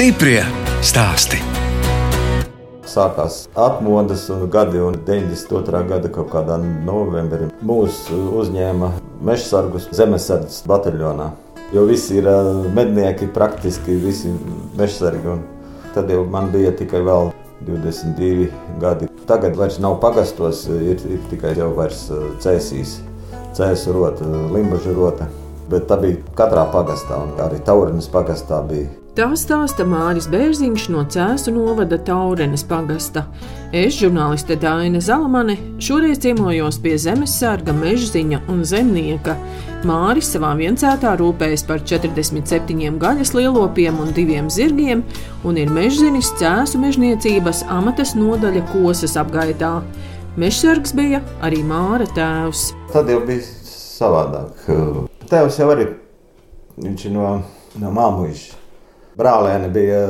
Stiprie stāsti. Sākās atmodas gadi, un 92. gada kaut kādā novembrī mūs uzņēma mežsargus zemesardzes bataljonā. Jo visi ir ā, mednieki, praktiski visi mežsargi. un Tad jau man bija tikai vēl 22 gadi. Tagad vairs nav pagastos, ir, ir tikai jau vairs ā, cēsīs, cēsu rota, limbažu rota. Bet tā bija katrā pagastā, un arī Taurinas pagastā bija Tā stāsta Māris Bērziņš no Cēzu novada Taurenes pagasta. Es, žurnāliste Dāna Zalamane, šoreiz ciemojos pie zemesarga, mežziņa un zemnieka. Māris savā viencētā rūpējas par 47 gaļas lielopiem un diviem zirgiem, un ir mežzinis Cēzu mežniecības amatas nodaļa kosas apgaitā. Mežsargs bija arī Māra tēvs. Tad jau bija savādāk. Tēvs jau arī viņš ir no, no māmuļa. Brālēni bija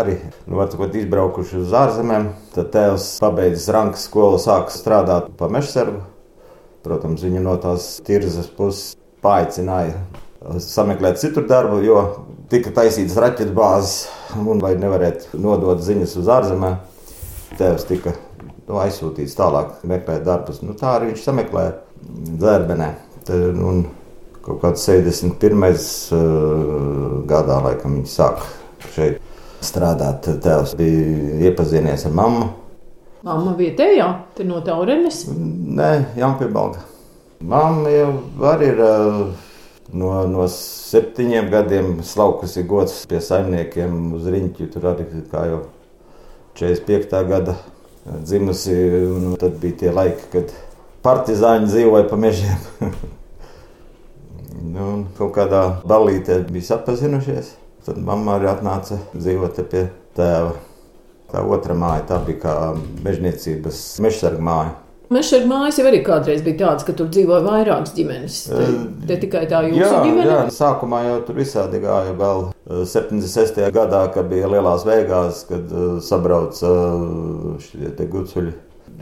arī nu, varbūt, izbraukuši uz ārzemēm. Tad tēvs pabeidzis rankas skolu, sāka strādāt par mežsargu. Protams, viņu no tās tirzas puses paaicināja sameklēt citur darbu, jo tika taisītas raķetu bāzes un vai nevarētu nodot ziņas uz ārzemēm. Tēvs tika nu, aizsūtīts tālāk, meklēt darbus. Nu, tā arī viņš sameklēja dzērbenē. Tad, un, Kaut kāds 71. Uh, gadā, laikam, viņi sāka šeit strādāt. Tēvs bija iepazinies ar mammu. Māma vietējā, te no Taurenes. Nē, Jaunpiebalga. Mamma jau arī ir uh, no, no septiņiem gadiem slaukusi gods pie saimniekiem uz riņķi. Tur arī kā jau 45. gada dzimusi. Un tad bija tie laiki, kad partizāņi dzīvoja pa mežiem. Nu, un kaut kādā ballītē bija sapazinušies. Tad mamma arī atnāca dzīvot pie tēva. Tā otra māja tā bija kā mežniecības mežsarga māja. Mežsarga mājas jau arī kādreiz bija tādas, ka tur dzīvoja vairākas ģimenes. Te, te tikai tā jūsu jā, ģimene. jā, sākumā jau tur visādi gāja. Vēl eh, 76. gadā, kad bija lielās veigās, kad sabrauca šie gucuļi.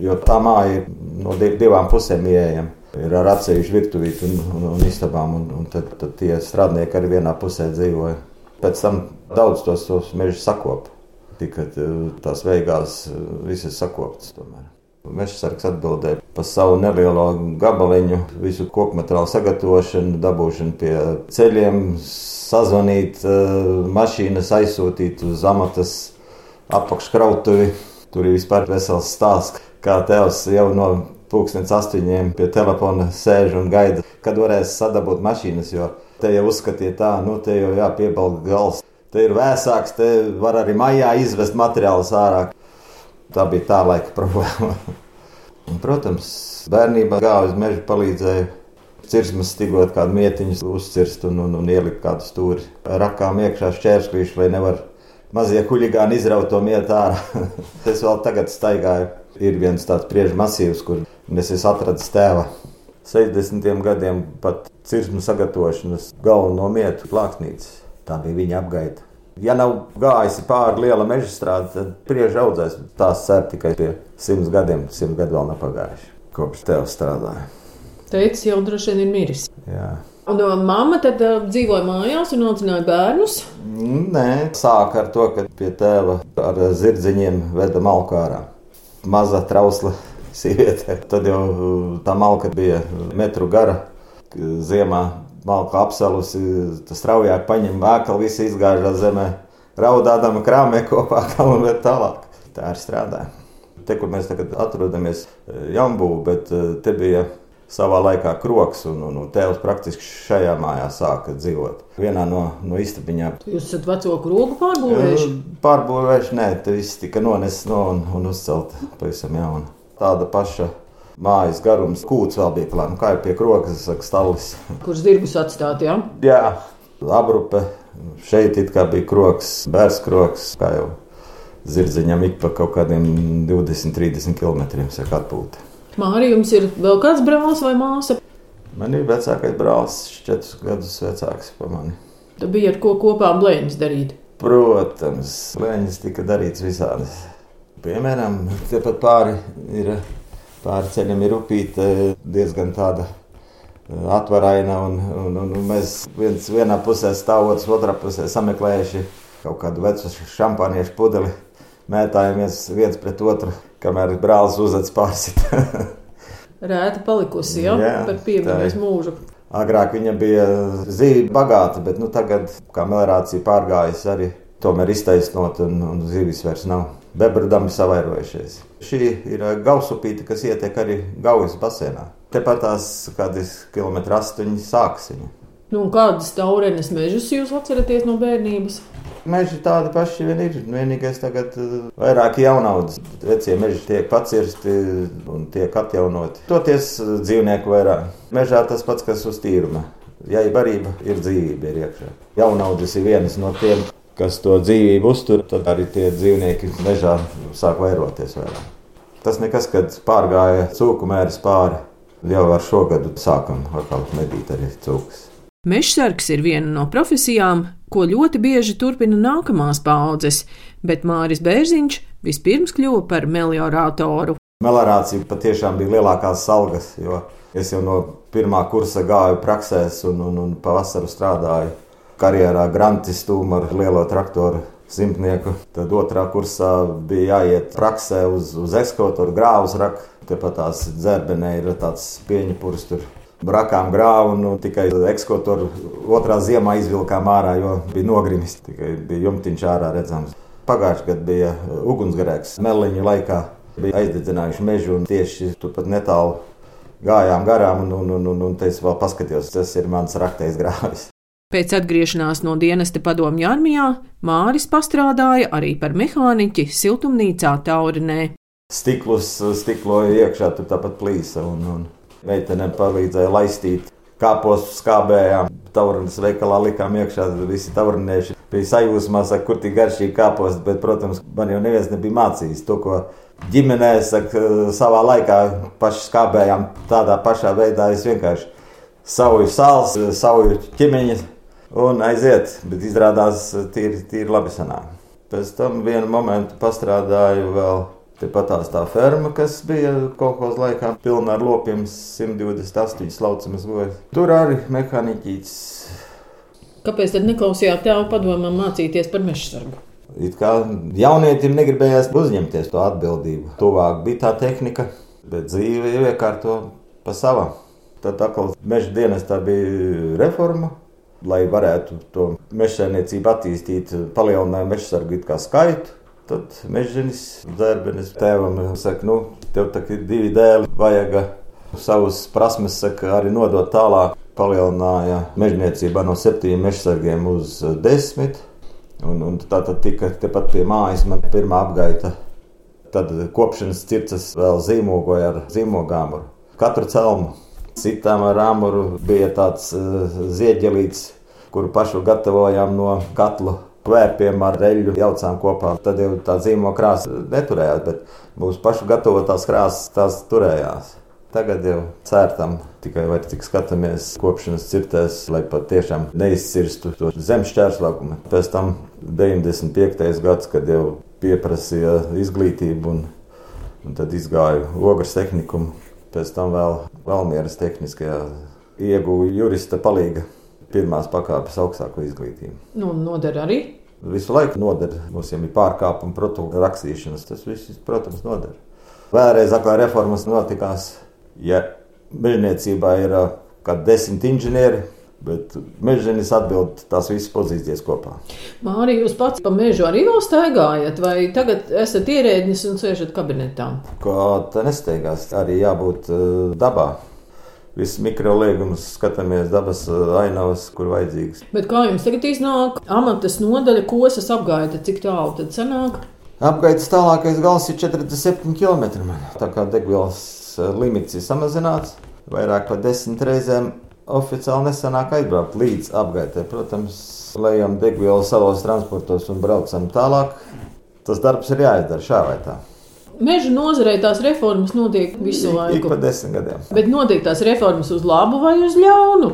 Jo tā māja ir no div, divām pusēm ieejama. Ir ar atsevišķu virtuvīti un, un, un istabām, un, un tad, tad tie strādnieki arī vienā pusē dzīvoja. Pēc tam daudz tos, tos mežus sakopa. Tikai tās veigās uh, visas sakoptas tomēr. Mežsargs atbildēja par savu nelielo gabaliņu, visu koku materiālu sagatavošanu, dabūšanu pie ceļiem, sazvanīt, mašīnas aizsūtīt uz amatas apakškrautuvi. Tur ir vispār vesels stāsts, kā tēvs jau no pūkstens astoņiem pie telefona sēž un gaida, kad varēs sadabūt mašīnas, jo te jau uzskatīja tā, nu te jau jāpiebalga gals. Te ir vēsāks, te var arī maijā izvest materiālus ārā. Tā bija tā laika problēma. Protams, bērnībā gāja uz mežu, palīdzēja cirsmas stigot kādu mietiņu, uzcirst un, un, un ielikt kādu stūri. Rakām iekšā šķēršļīšu, lai nevar mazie huligāni izraut to mietu ārā. es vēl tagad staigāju. Ir viens tāds priežu masīvs, kur es esmu atradis tēva. 60. gadiem pat cirsmu sagatavošanas galveno mietu plāksnītes. Tā bija viņa apgaita. Ja nav gājis pāri liela meža strāde, tad priežu audzēs. Tās cer tikai pie simts gadiem. Simt gadu vēl nav pagājuši. Kopš tev strādāja. Teicis, jau droši vien ir miris. Jā. Un uh, mamma tad uh, dzīvoja mājās un audzināja bērnus. Nē, sāk ar to, ka pie tēva ar zirdziņiem veda malku ārā. Maza trausla sieviete. Tad jau tā malka bija metru gara. Ziemā malka apsalusi, tas straujāk paņem vēklu, visi izgāžās zemē, raudādama krāmē kopā, un vēl tālāk. Tā ir strādāja. Te, kur mēs tagad atrodamies, Jambū, bet eh, te bija savā laikā kroks, un, un, un tēvs praktiski šajā mājā sāka dzīvot. Vienā no, no istabiņām. Jūs esat veco krogu pārbūvējuši? Pārbūvējuši, nē, tas viss tika nonesis no un, un uzcelt pavisam jaunu. Tāda paša mājas garums, kūts vēl bija klāts, nu, kā jau pie krokas, saka, stāvis. Kur zirgus atstāt, jā? Jā, abrupe. Šeit it kā bija kroks, bērns kroks, kā jau zirdziņam ik pa kaut kādiem 20, 30 km saka atpūta. Mārija, jums ir vēl kāds brālis vai māsa? Man ir vecākais brālis, četrus gadus vecāks par mani. Tad bija ar ko kopā blēņas darīt. Protams, blēņas tika darīts visādi. Piemēram, tepat pāri ir pāri ceļam ir upīte diezgan tāda atvaraina, un, un, un, mēs viens vienā pusē stāvot, otrā pusē sameklējuši kaut kādu vecu šampāniešu pudeli, mētājamies viens pret otru, kamēr brālis uzvedas pārsit. Rēta palikusi, ja? Jā, par piemiņas mūžu. Agrāk viņa bija zīve bagāta, bet nu, tagad, kā melnācija pārgājas, arī tomēr iztaisnot, un, un zivis vairs nav. Bebrdami savairojušies. Šī ir ā, gausupīte, kas ietek arī Gaujas basēnā. Tepat tās kādas kilometri astoņi sākas viņa. Nu, kādas taurenes mežus jūs atceraties no bērnības? Meži tādi paši vien ir. Vienīgais tagad ir vairāk jaunaudas. Vecie meži tiek pacirsti un tiek atjaunoti. Toties eh, dzīvnieku vairāk. Mežā tas pats, kas uz tīruma. Ja ir barība, ir dzīvība ir iekšā. Jaunaudas ir vienas no tiem, kas to dzīvību uztur, tad arī tie dzīvnieki mežā sāk vairoties vairāk. Tas nekas, kad pārgāja cūku mērs pāri. Jau ar šo gadu sākam atkal medīt arī cūkas. Mežsargs ir viena no profesijām, ko ļoti bieži turpina nākamās paudzes, bet Māris Bērziņš vispirms kļuva par meliorātoru. Melnācija patiešām bija lielākās algas, jo es jau no pirmā kursa gāju praksēs un, un, un pavasaru strādāju karjerā grantistūmu ar lielo traktoru. Simtnieku. Tad otrā kursā bija jāiet praksē uz, uz ekskluzivu, grāvus raku. Tepat tās dzērbenē ir tāds pieņepurs, tur brakām grāvu. Nu, tikai ekskluzivu otrā ziemā izvilkām ārā, jo bija nogrimis. Tikai bija jumtiņš ārā redzams. Pagājušajā gadā bija ugunsgrēks. Meliņa laikā bija aizdedzinājuši mežu un tieši turpat netālu gājām garām. Un, un, un, un, un te es vēl paskatījos, tas ir mans raktais grāvis. Pēc atgriešanās no dienesta padomju armijā Māris pastrādāja arī par mehāniķi siltumnīcā Taurinē. Stiklus stikloja iekšā, tur tāpat plīsa. Un, un meitenēm palīdzēja laistīt kāpostu skābējām. Taurinas veikalā likām iekšā, tad visi taurinieši bija sajūsmā, saka, kur tik garšīgi kāposti. Bet, protams, man jau neviens nebija mācījis to, ko ģimenē, saka, savā laikā paši skābējām tādā pašā veidā. Es vienkārši sauju sāls, sauju ķimiņas un aiziet, bet izrādās tīri, tīri labi sanāk. Pēc tam vienu momentu pastrādāju vēl tepat tās tā ferma, kas bija kaut kādā laikā pilna ar lopiem, 128 lauciņas gojas. Tur arī mehāniķis. Kāpēc tad neklausījāt tēva padomam mācīties par mežsargu? It kā jaunietim negribējās uzņemties to atbildību. Tuvāk bija tā tehnika, bet dzīve iekārto pa savam. Tad atkal meža dienestā bija reforma, lai varētu to mežsaimniecību attīstīt, palielināja mežsargu it kā skaitu. Tad mežģīnis, dzērbenis tēvam saka, nu, tev tā ir divi dēli, vajag savus prasmes saka, arī nodot tālāk. Palielināja mežniecībā no septiņiem mežsargiem uz desmit. Un, un tā tad tika tepat pie mājas man pirmā apgaita. Tad kopšanas circes vēl zīmogoja ar zīmogāmuru. Katru celmu citām ar āmuru bija tāds uh, zieģelīts, kuru pašu gatavojām no katla kvērpiem ar reļu jaucām kopā. Tad jau tā zīmo krāsa neturējās, bet mūsu pašu gatavotās krāsas tās turējās. Tagad jau cērtam tikai vai tik skatāmies kopšanas cirtēs, lai patiešām neizcirstu to zemes šķērslaukumu. Pēc tam 95. gads, kad jau pieprasīja izglītību un, un tad izgāju ogres tehnikumu. Pēc tam vēl Valmieras tehniskajā ieguvu jurista palīga pirmās pakāpes augstāko izglītību. Nu, noder arī. Visu laiku noder. Mums jau ir pārkāpuma protokolu rakstīšanas. Tas viss, protams, noder. Vēlreiz atkal reformas notikās. Ja mežniecībā ir kādi desmit inženieri, bet mežģīnis atbild tās visas pozīcijas kopā. Mārija, jūs pats pa mežu arī vēl staigājat, vai tagad esat ierēdnis un sēžat kabinetā? Ko tā nesteigās, arī jābūt uh, dabā. Visus mikroliegumus skatāmies dabas uh, ainavas, kur vajadzīgas. Bet kā jums tagad iznāk amatas nodaļa, kosas apgaita, cik tālu tad sanāk? Apgaitas tālākais gals ir 47 km. Tā kā degvielas uh, limits ir samazināts, vairāk par desmit reizēm oficiāli nesanāk aizbraukt līdz apgaitai. Protams, lejam degvielu savos transportos un braucam tālāk. Tas darbs ir jāizdara šā vai tā. Meža nozarē tās reformas notiek visu Ik laiku. pa desmit gadiem. Bet notiek tās reformas uz labu vai uz ļaunu?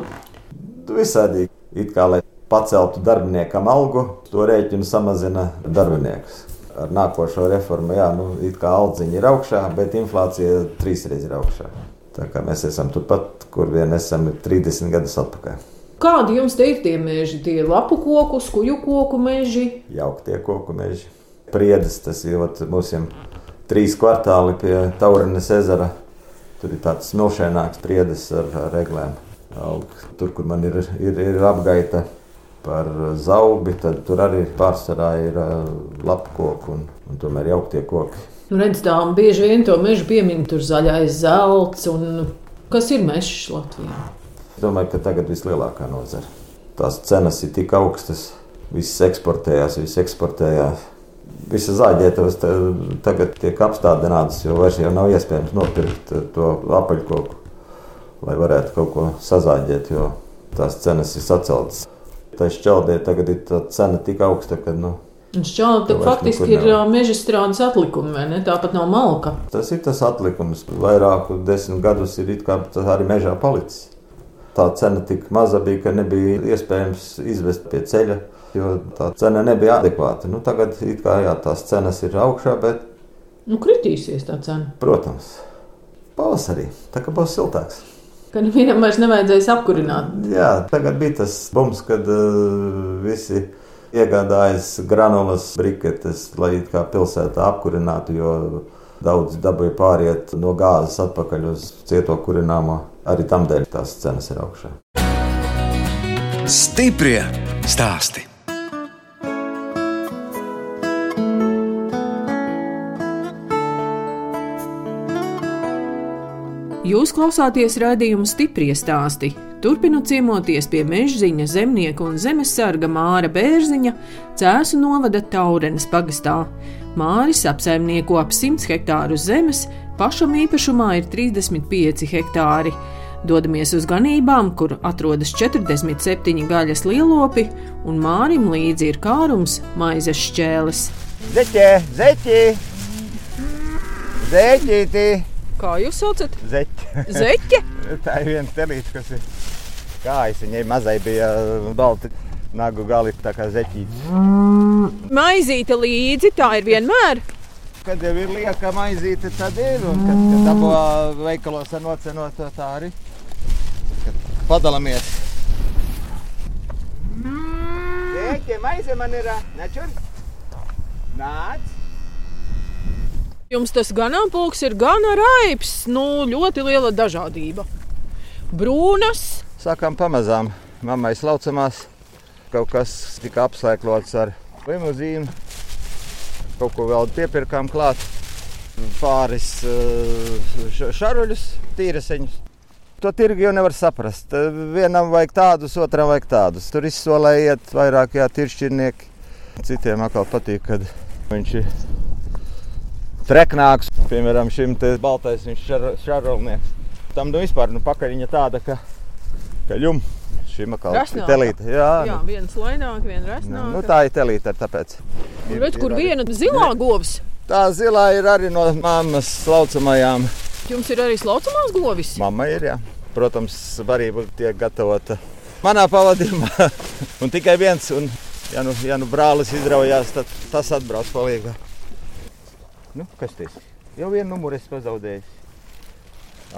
Visādi it kā lai paceltu darbiniekam algu, to rēķinu samazina darbinieks. Ar nākošo reformu, jā, nu, it kā aldziņa ir augšā, bet inflācija trīsreiz ir augšā. Tā kā mēs esam turpat, kur vien esam 30 gadus atpakaļ. Kādi jums te ir tie meži? Tie lapu koku, skuju koku meži? Jauktie koku meži. Priedes, tas ir mums jau trīs kvartāli pie Taurenes ezera. Tur ir tāds smilšaināks priedes ar, reglēm. Tur, kur man ir, ir, ir apgaita par zaubi, tad tur arī pārsvarā ir lapu koku un, un tomēr jauktie koki. Nu, redz, tā bieži vien to mežu piemin tur zaļais zelts. Un... Kas ir mežs Latvijā? Es domāju, ka tagad vislielākā nozara. Tās cenas ir tik augstas, viss eksportējās, viss eksportējās. Visa zāģētavas tagad tiek apstādinātas, jo vairs jau nav iespējams nopirkt to apaļkoku, lai varētu kaut ko sazāģēt, jo tās cenas ir saceltas. Tā šķeldē tagad ir tā cena tik augsta, ka nu, Šķelta faktiski ir meža strādes atlikumi, vai ne? Tāpat nav malka. Tas ir tas atlikums. Vairāku desmit gadus ir arī mežā palicis. Tā cena tik maza bija, ka nebija iespējams izvest pie ceļa, jo tā cena nebija adekvāta. Nu, tagad kā, jā, tās cenas ir augšā, bet. Nu, kritīsies tā cena. Protams, pavasarī, tā kā būs siltāks. Ka nevienam vairs nevajadzēs apkurināt. Jā, tagad bija tas bums, kad uh, visi iegādājas granulas briketes, lai it kā pilsētā apkurinātu, jo daudz dabūja pāriet no gāzes atpakaļ uz cieto kurināmo. Arī tam dēļ tās cenas ir augšā. Stiprie stāstī! Jūs klausāties raidījuma stipri stāstī. Turpinot ciemoties pie mežziņa, zemnieka un zemesarga Māra Bērziņa, Cēsu novada Taurenes pagastā. Māris apsaimnieko ap 100 hektāru zemes, pašam īpašumā ir 35 hektāri. Dodamies uz ganībām, kur atrodas 47 gaļas lielopi, un Mārim līdzi ir kārums maizes šķēles. Zeķē, zeķī! Zeķītī! Kā jūs saucat? Zeķe. Zeķe? Tā ir viena telīte, kas ir kājas. Viņai mazai bija balti nagu gali, tā kā zeķītes. Maizīte līdzi, tā ir vienmēr. Kad jau ir lieka maizīte, tad ir. Un kad, kad dabū veikalos ar nocenoto tā arī. Kad padalāmies. Zeķe, maize man ir. Nečur? Nāc! Jums tas ganāmpulks ir gan raips, nu, ļoti liela dažādība. Brūnas. Sākām pamazām. Mammai slaucamās. Kaut kas tika apslēglots ar limuzīnu. Kaut ko vēl piepirkām klāt. Pāris šaruļus, tīreseņus. To tirgu jau nevar saprast. Vienam vajag tādus, otram vajag tādus. Tur izsolē iet vairāk jā, tiršķirnieki. Citiem atkal patīk, kad viņš ir treknāks. Piemēram, šim te baltais viņš šarolnieks. Tam nu vispār nu, pakaļiņa tāda, ka, ka ļum. Šim atkal ir telīte. Jā, jā nu. viens laināk, viens rasnāk. Nu, tā ir telīte tāpēc. Ir, redz, kur ir, viena zilā govs? Tā zilā ir arī no mammas slaucamajām. Jums ir arī slaucamās govis? Mamma ir, jā. Protams, varība tiek gatavota manā pavadījumā. un tikai viens, un ja nu, ja nu brālis izraujās, tad tas atbrauc palīgā. Nu, kas tas? Jau vienu numuru es pazaudēju.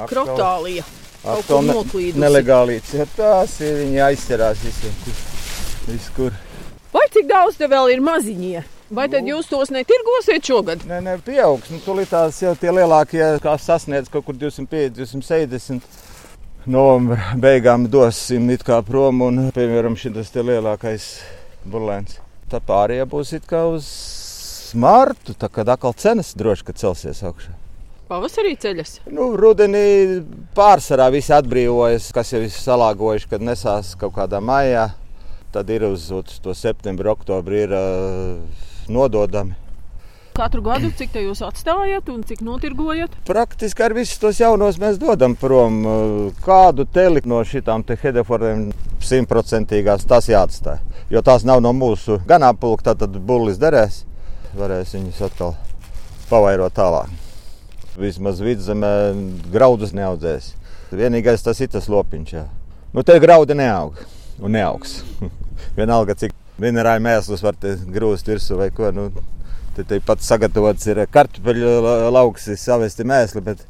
Krotālija. Atkal ne, nelegālīts. Ja tās ir, viņi aizcerās visur. viskur. Vai cik daudz te vēl ir maziņie? Vai tad jūs tos netirgosiet šogad? Nē, nē, pieaugs. Nu, Tūlītās jau tie lielākie, kā sasniedz kaut kur 250, 270. Novembra beigām dosim it kā prom un, piemēram, šis te lielākais burlēns. Tā pārējie būs it kā uz martu, tā kad atkal cenas droši ka celsies augšā. Pavasarī ceļas. Nu, rudenī pārsvarā visi atbrīvojas, kas jau ir salāgojuši, kad nesās kaut kādā maijā. Tad ir uz, uz to septembri, oktobri ir uh, nododami. Katru gadu cik te jūs atstājat un cik notirgojat? Praktiski ar visus tos jaunos mēs dodam prom. Kādu teli no šitām te hedeforiem simtprocentīgās tas jāatstāj. Jo tās nav no mūsu ganāmpulka, tad bullis derēs varēs viņus atkal pavairot tālāk. Vismaz vidzemē graudus neaudzēs. Vienīgais tas ir tas lopiņš. Jā. Nu, te graudi neaug un neaugs. Vienalga, cik minerāļu mēslus var grūst virsū vai ko. Nu, te, te pat sagatavots ir kartupeļu lauks, savesti mēsli, bet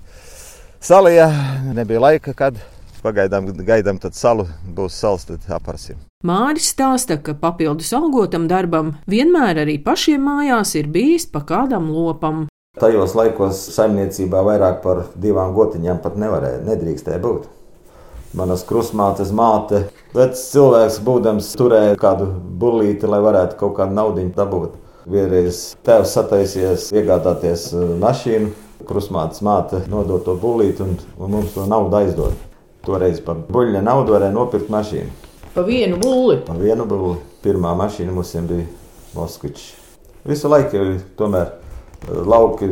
salijā nebija laika, kad pagaidām gaidām, tad salu būs sals, tad aparsim. Māris stāsta, ka papildus algotam darbam vienmēr arī pašiem mājās ir bijis pa kādam lopam. Tajos laikos saimniecībā vairāk par divām gotiņām pat nevarēja, nedrīkstēja būt. Manas krustmātes māte, vecs cilvēks, būdams, turēja kādu bullīti, lai varētu kaut kādu naudu dabūt. Vienreiz tēvs sataisījies iegādāties uh, mašīnu, krustmātes māte nodot to bullīti un, un mums to naudu aizdod. Toreiz par buļļa naudu varēja nopirkt mašīnu. Pa vienu būli. Pa vienu būli. Pirmā mašīna mums bija Moskvičs. Visu laiku jau tomēr lauki,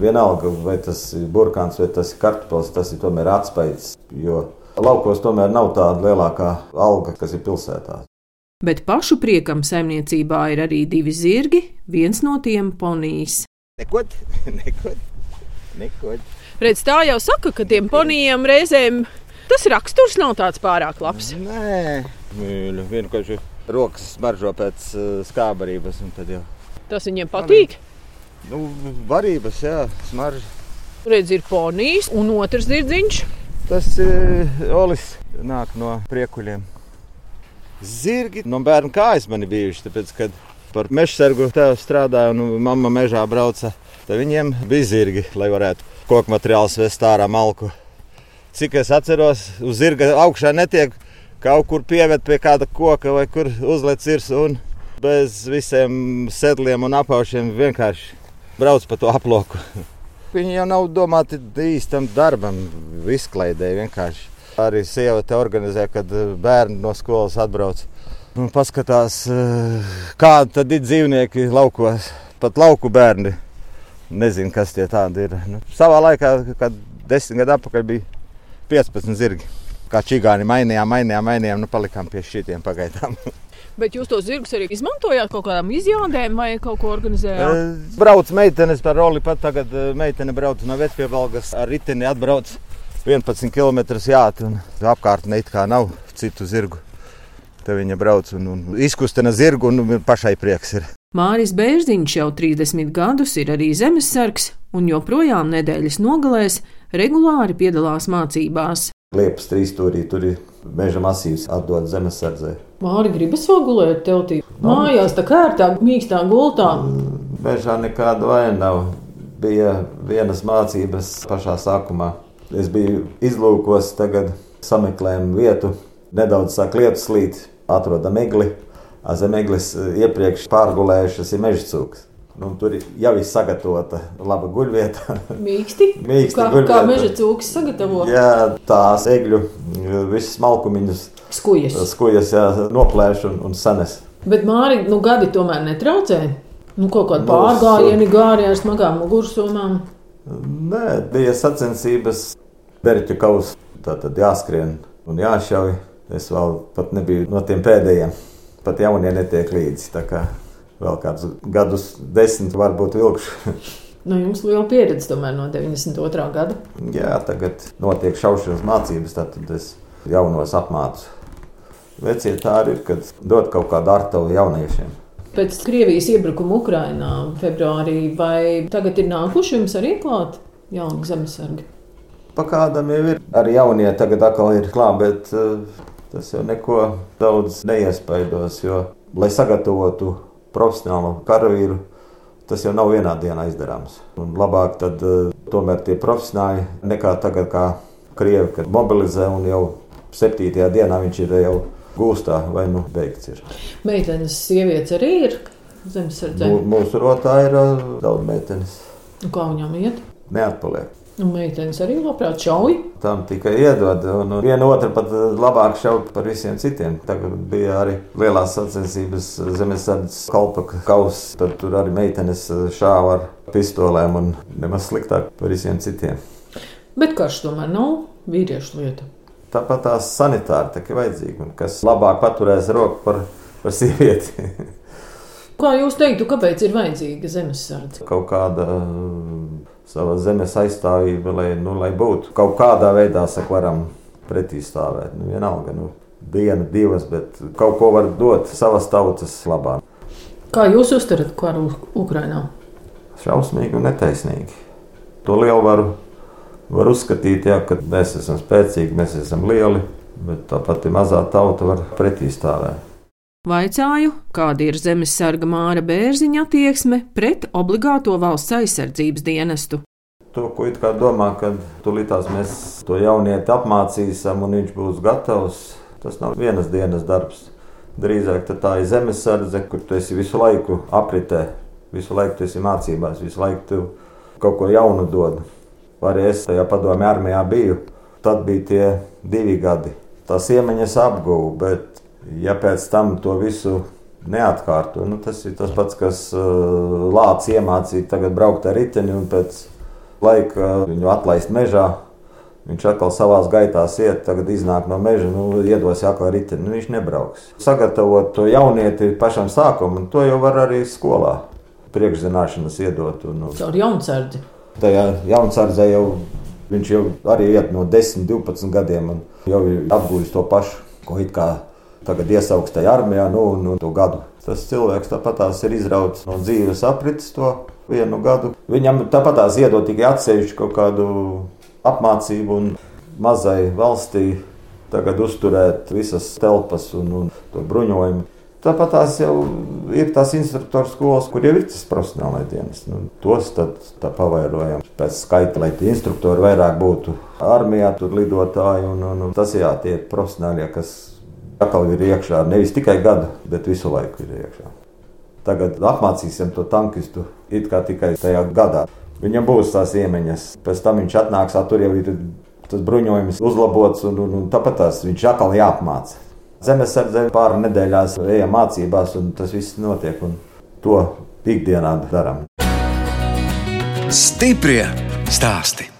vienalga vai tas ir burkāns vai tas ir kartupels, tas ir tomēr atspējis. Jo laukos tomēr nav tāda lielākā alga, kas ir pilsētā. Bet pašu priekam saimniecībā ir arī divi zirgi, viens no tiem ponijs. Neko, neko, neko. Redz, tā jau saka, ka tiem ponijiem reizēm tas raksturs nav tāds pārāk labs. Nē, mīļi, vienkārši rokas smaržo pēc uh, skābarības, un tad jau. Tas viņiem patīk. Nu, varības, jā, smarža. Redz, ir ponijs un otrs zirdziņš. Tas uh, Olis nāk no priekuļiem. Zirgi no bērna kājas man ir bijuši, tāpēc, kad par meža sargu strādāju un mamma mežā brauca, tad viņiem bija zirgi, lai varētu koku materiālus vest ārā malku. Cik es atceros, uz zirga augšā netiek kaut kur pievērt pie kāda koka vai kur uzliek virsū un bez visiem sedliem un apaušiem vienkārši brauc pa to aploku. Viņi jau nav domāti īstam darbam, izklaidēji vienkārši. Arī sieva te organizē, kad bērni no skolas atbrauc un paskatās, kādi tad ir dzīvnieki laukos. Pat lauku bērni nezinu, kas tie tādi ir. Nu, savā laikā, kad desmit gadu atpakaļ bija 15 zirgi. Kā čigāni mainījām, mainījām, mainījām, nu palikām pie šitiem pagaidām. Bet jūs tos zirgus arī izmantojāt kaut kādām izjādēm vai kaut ko organizējāt? Brauc meitenes par roli, pat tagad meitene brauc no Vecpiebalgas ar riteni atbrauc 11 km jāt un apkārtnē it kā nav citu zirgu. Te viņa brauc un, un izkustina zirgu un pašai prieks ir. Māris Bērziņš jau 30 gadus ir arī zemesargs un joprojām nedēļas nogalēs regulāri piedalās mācībās. Liepas trīsstūrī tur ir meža masīvs atdod zemesardzē. Māri gribas vēl gulēt teltī. Mājās tā kārtā, mīkstā gultā. Mežā nekāda vaina nav. Bija vienas mācības pašā sākumā. Es biju izlūkos, tagad sameklējam vietu, nedaudz sāk lietus slīt, atrodam egli. Zem eglis iepriekš pārgulējušas ir meža cūks. Nu, tur jau ir sagatavota laba guļvieta. Mīksti. Mīksti kā, guļvieta. kā meža cūks sagatavo? Jā, tās egļu visas malkumiņas, Skujas. skujas jā, noplēš un, un sanes. Bet Māri, nu gadi tomēr netraucē. Nu, kaut kāda Mūsu- pārgājieni gāri ar smagām mugursomām. Nē, bija sacensības, berķu kausa. Tā tad jāskrien un jāšauj. Es vēl pat nebiju no tiem pēdējiem. Pat jaunie netiek līdzi. Vēl kādus gadus, desmit varbūt vilkšu. Nu, jums liela pieredze tomēr no 92. gada. Jā, tagad notiek šaušanas mācības, tad es jaunos apmācu. Vecie tā arī ir, kad dod kaut kādu artavu jauniešiem. Pēc Krievijas iebrukuma Ukrainā februārī, vai tagad ir nākuši jums arī klāt jauni zemesargi? Pa kādam jau ir. Arī jaunie tagad atkal ir klāt, bet uh, tas jau neko daudz neiespaidos. Jo, lai sagatavotu profesionālu karavīru, tas jau nav vienā dienā izdarāms. Un labāk tad uh, tomēr tie profesionāļi nekā tagad, kā krievi, kad mobilizē un jau septītajā dienā viņš ir jau gūstā vai nu beigts. Ir. Meitenes, sievietes arī ir zemesardzē. Mū- Mūsu rotā ir uh, daudz meitenes. Kā viņām iet? Neatpaliek. Nu, meitenes arī labprāt šauj. Tam tikai iedod, un viena otra pat labāk šauj par visiem citiem. Tagad bija arī lielās sacensības zemesardzes kalpaka kausa. Tad tur arī meitenes šāva ar pistolēm un nemaz sliktāk par visiem citiem. Bet karš tomēr nav vīriešu lieta. Tāpat tās sanitāri tā ir vajadzīgi, kas labāk paturēs roku par, par sievieti. Kā jūs teiktu, kāpēc ir vajadzīga zemesardze? Kaut kāda uh, sava zemes aizstāvība, lai, nu, lai būtu kaut kādā veidā, saka, varam pretī stāvēt. Nu, vienalga, nu, diena, divas, bet kaut ko var dot savas tautas labā. Kā jūs uztverat karu Ukrainā? Šausmīgi un netaisnīgi. To lielu varu Var uzskatīt, jā, ka mēs esam spēcīgi, mēs esam lieli, bet tāpat mazā tauta var pretī stāvēt. Vaicāju, kāda ir zemesarga Māra Bērziņa attieksme pret obligāto valsts aizsardzības dienestu. To, ko it kā domā, ka tulītās mēs to jaunieti apmācīsim un viņš būs gatavs, tas nav vienas dienas darbs. Drīzāk tā ir zemesardze, kur tu esi visu laiku apritē, visu laiku tu esi mācībās, visu laiku tu kaut ko jaunu dod. Arī es tajā padomju armijā biju. Tad bija tie divi gadi. Tās iemaņas apguvu, bet ja pēc tam to visu neatkārto, nu, tas ir tas pats, kas uh, lācis iemācīja tagad braukt ar riteni un pēc laika viņu atlaist mežā. Viņš atkal savā gaitā iet, tagad iznāk no meža, nu, iedos atkal riteni. Nu, viņš nebrauks. Sagatavot to jaunieti pašam sākumam, to jau var arī skolā priekšzināšanas iedot. Un, un... Caur jaunsardzi. Tajā jaunsardzē jau viņš jau arī iet no 10, 12 gadiem un jau ir apgūlis to pašu, ko it kā tagad iesaugs tajā armijā, nu, un to gadu. Tas cilvēks tāpat ir izrauts no dzīves aprites to vienu gadu. Viņam tāpat iedod tikai atsevišķu kaut kādu apmācību un mazai valstī tagad uzturēt visas telpas un, un to bruņojumu. Tāpat tās jau ir tās instruktoru skolas, kur jau ir tas profesionālais dienas. Nu, tos tad pavairojam pēc skaita, lai tie instruktori vairāk būtu armijā, tur lidotāji. Un, un, un tas jā, tie profesionāļie, kas atkal ir iekšā nevis tikai gadu, bet visu laiku ir iekšā. Tagad apmācīsim to tankistu it kā tikai tajā gadā. Viņam būs tās iemaņas, pēc tam viņš atnāks, tur jau ir tas bruņojums uzlabots, un, un, un tāpat tās viņš atkal jāapmāca. Zemesardze pāri nedēļās ejam mācībās, un tas viss notiek. To ikdienā darām. Stiprie stāsti!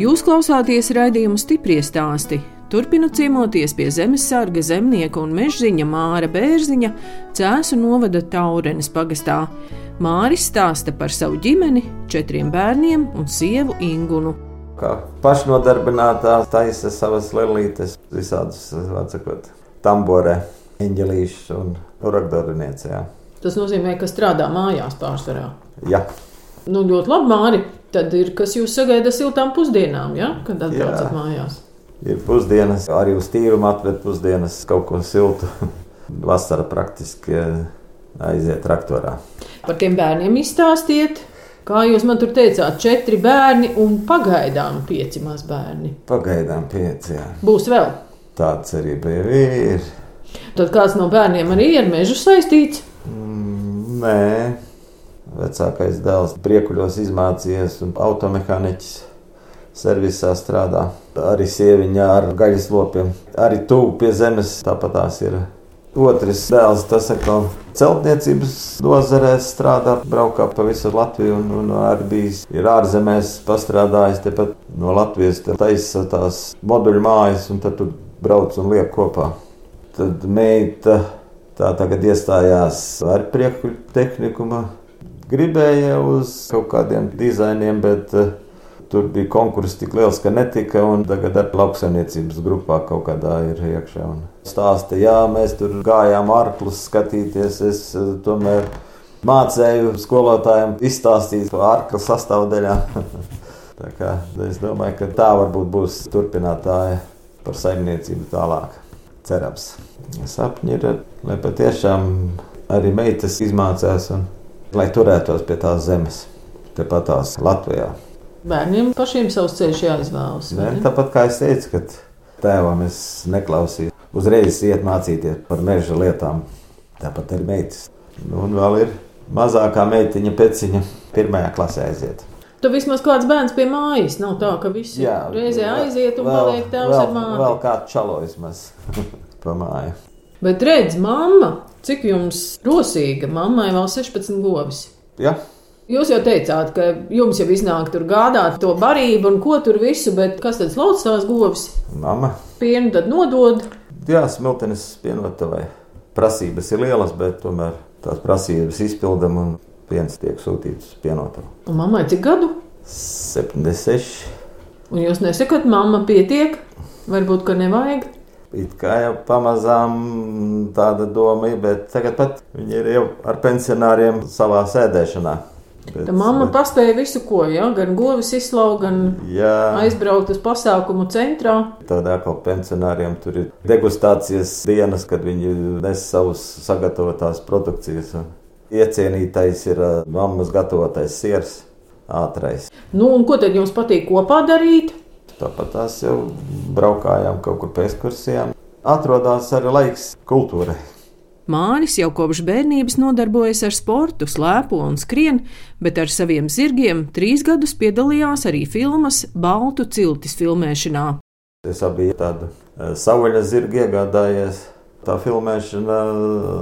Jūs klausāties raidījumu stipri stāstī. Turpinot ciemoties pie zemesarga, zemnieka un mežziņa Māra Bērziņa, Cēsu novada Taurenes pagastā. Māris stāsta par savu ģimeni, četriem bērniem un sievu Ingunu. Kā pašnodarbinātā taisa savas lelītes, visādas, atsakot, tamborē, eņģelīšus un urakdoriniecē. Tas nozīmē, ka strādā mājās pārsvarā. Jā. Nu, ļoti labi, Māri. Tad ir kas jūs sagaida siltām pusdienām, ja? kad atbraucat mājās. Ir pusdienas, arī uz tīrumu atved pusdienas kaut ko siltu. Vasara praktiski aiziet traktorā. Par tiem bērniem izstāstiet. Kā jūs man tur teicāt, četri bērni un pagaidām pieci mazbērni. Pagaidām pieci. Jā. Būs vēl. Tāds arī bija. Ir. Tad kāds no bērniem arī ir mežu saistīts? Mm, nē, vecākais dēls priekuļos izmācījies un automehāniķis servisā strādā. Arī sieviņā ar gaļas lopiem. Arī tuvu pie zemes tāpat tās ir Otrs dēls, tas atkal celtniecības nozarē strādā, braukā pa visu Latviju un, un arī bijis ir ārzemēs pastrādājis tepat no Latvijas, te taisa tās moduļu mājas un tad tur brauc un liek kopā. Tad meita tā tagad iestājās ar prieku tehnikuma. Gribēja uz kaut kādiem dizainiem, bet uh, Tur bija konkurss tik liels, ka netika, tagad ar lauksaimniecības grupā kaut kādā ir iekšā. Un stāsta, jā, mēs tur gājām ārklus skatīties. Es eh, tomēr mācēju skolotājiem izstāstīt par ārklas sastāvdaļām. es domāju, ka tā varbūt būs turpinātāja par saimniecību tālāk. Cerams. Sapņi ir, lai patiešām arī meitas izmācās un lai turētos pie tās zemes, tepat tās Latvijā. Bērniem pašiem savs ceļš jāizvēlas. Ne, tāpat kā es teicu, ka tēvam es neklausīju. Uzreiz iet mācīties par meža lietām. Tāpat ir meitas. Nu, un vēl ir mazākā meitiņa, peciņa, pirmajā klasē aiziet. Tu vismaz kāds bērns pie mājas. Nav tā, ka visi Jā, reizē aiziet un vēl, paliek tēvs vēl, ar māti. Vēl kāds čalojas maz pa māju. Bet redz, mamma, cik jums rosīga, mammai vēl 16 govis. Ja. Jūs jau teicāt, ka jums jau iznāk tur gādāt to barību un ko tur visu, bet kas tad slauc tās govis? Mama. Pienu tad nodod. Jā, smiltenes pienotavai. Prasības ir lielas, bet tomēr tās prasības izpildam un piens tiek sūtīts pienotavu. Un mammai cik gadu? 76. Un jūs nesakāt, mamma pietiek? Varbūt, ka nevajag? It kā jau pamazām tāda doma ir, bet tagad pat viņi ir jau ar pensionāriem savā sēdēšanā. Bet, Tā mamma bet... paspēja visu, ko ja? gan govis izslaukt, gan jā. aizbraukt uz pasākumu centrā. Tādā kā pensionāriem tur ir degustācijas dienas, kad viņi nes savus sagatavotās produkcijas. Iecienītais ir mammas gatavotais siers, ātrais. Nu, un ko tad jums patīk kopā darīt? Tāpat tās jau braukājām kaut kur pēc kursiem. Atrodās arī laiks kultūrai. Māris jau kopš bērnības nodarbojas ar sportu, slēpo un skrien, bet ar saviem zirgiem trīs gadus piedalījās arī filmas Baltu ciltis filmēšanā. Es abi tādu e, savvaļas zirgu iegādājies. Tā filmēšana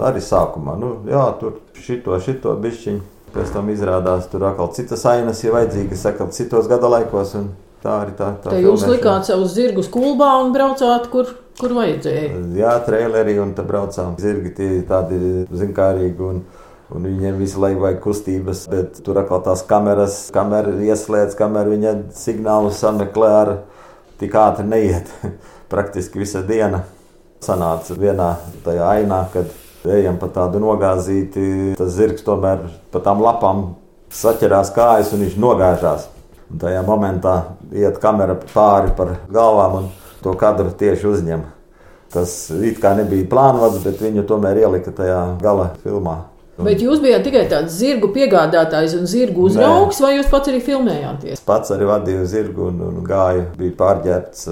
arī sākumā, nu, jā, tur šito, šito bišķiņu. Pēc tam izrādās, tur atkal citas ainas ir vajadzīgas, atkal citos gada laikos. Un Tā arī tā. tā Te jūs likāt savus zirgus kulbā un braucāt, kur, kur vajadzēja. Jā, trailerī un tā braucām. Zirgi tie tādi zinkārīgi. Un, Un viņiem visu laiku vajag kustības, bet tur atkal tās kameras, kamera ieslēdz, kamera viņa signālu sameklē ar tik ātri neiet. Praktiski visa diena sanāca vienā tajā ainā, kad ejam pa tādu nogāzīti. Tas zirgs tomēr pa tām lapām saķerās kājas un viņš nogāžās. Un tajā momentā iet kamera pāri par galvām un to kadru tieši uzņem. Tas it kā nebija plānots, bet viņu tomēr ielika tajā gala filmā. Bet jūs bijāt tikai tāds zirgu piegādātājs un zirgu uzraugs, vai jūs pats arī filmējāties? Es pats arī vadīju zirgu un, un gāju, bija pārģērbts.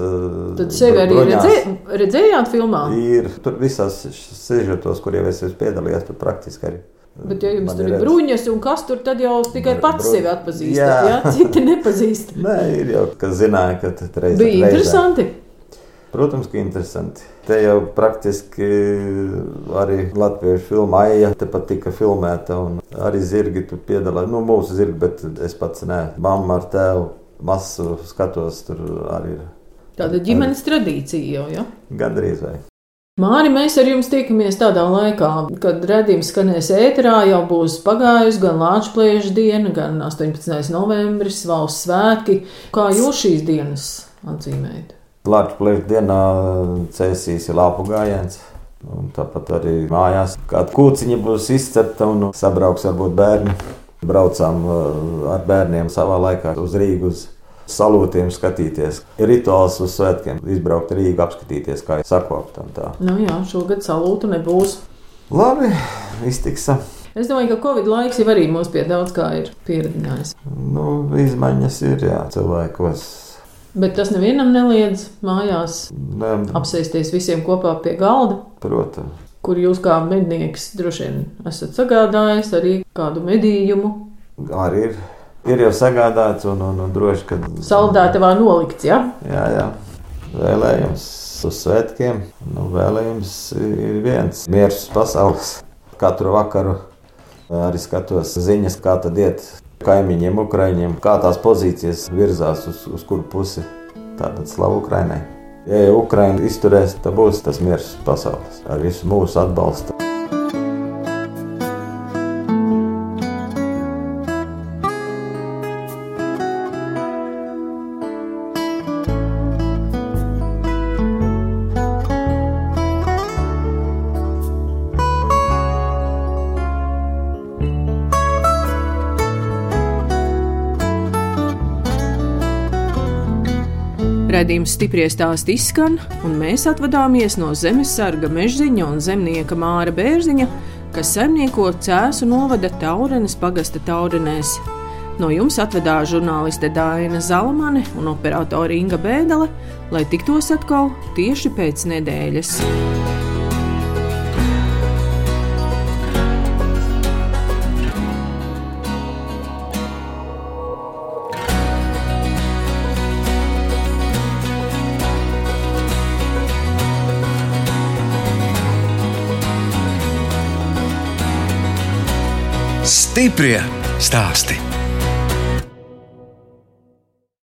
Tad sevi arī redzē, redzējāt filmā? Ir tur visās sižetos, kuriem es esmu piedalījies, tur praktiski arī. Bet, ja jums tur ir bruņas un kas tur, tad jau tikai pats bruņ... sevi atpazīstat. Jā, jā citi nepazīst. Nē, ir jau, kas zināja, ka tas reizē. Bija interesanti. Protams, ka interesanti. Te jau praktiski arī latviešu filma Aija tepat tika filmēta, un arī zirgi tur piedalās. Nu, mūsu zirgi, bet es pats nē, mamma ar tēvu masu skatos, tur arī. Tāda ģimenes arī. tradīcija jau, ja? Gandrīz vai. Māri, mēs ar jums tiekamies tādā laikā, kad redzējums skanēs ēterā, jau būs pagājusi gan Latvijas diena, gan 18. novembris, valsts svētki. Kā jūs šīs dienas atzīmējat? Latvijas dienā cēsīs ir lāpu gājiens. Un tāpat arī mājās kāda kūciņa būs izcepta un sabrauks varbūt bērni. Braucām uh, ar bērniem savā laikā uz Rīgas salūtiem skatīties. Ir rituāls uz svētkiem, izbraukt Rīgā, apskatīties, kā ir sakopta. Nu jā, šogad salūtu nebūs. Labi, iztiksa. Es domāju, ka Covid laiks jau arī mūs pie daudz kā ir pieredzinājis. Nu, izmaiņas ir jā, cilvēkos. Bet tas nevienam neliedz mājās ne. apsēsties visiem kopā pie galda. Protams. Kur jūs kā mednieks droši vien esat sagādājis arī kādu medījumu? Arī ir ir jau sagādāts un, un, un droši, ka. Saldētavā nolikts, ja? Jā, jā. Vēlējums uz svētkiem. Nu, vēlējums ir viens - miers pasaules. Katru vakaru arī skatos ziņas, kā tad iet kaimiņiem, Ukraiņiem, kā tās pozīcijas virzās uz, uz kuru pusi. Tātad slavu Ukraiņai. Ja Ukraiņa izturēs, tad būs tas miers pasaules ar visu mūsu atbalstu. Raidījums stipri stāst izskan, un mēs atvadāmies no zemesarga mežziņa un zemnieka Māra Bērziņa, kas saimnieko Cēsu novada Taurenes pagasta Taurenēs. No jums atvedās žurnāliste Dāna Zalamane un operātore Inga Bēdele, lai tiktos atkal tieši pēc nedēļas. Stiprie stāsti.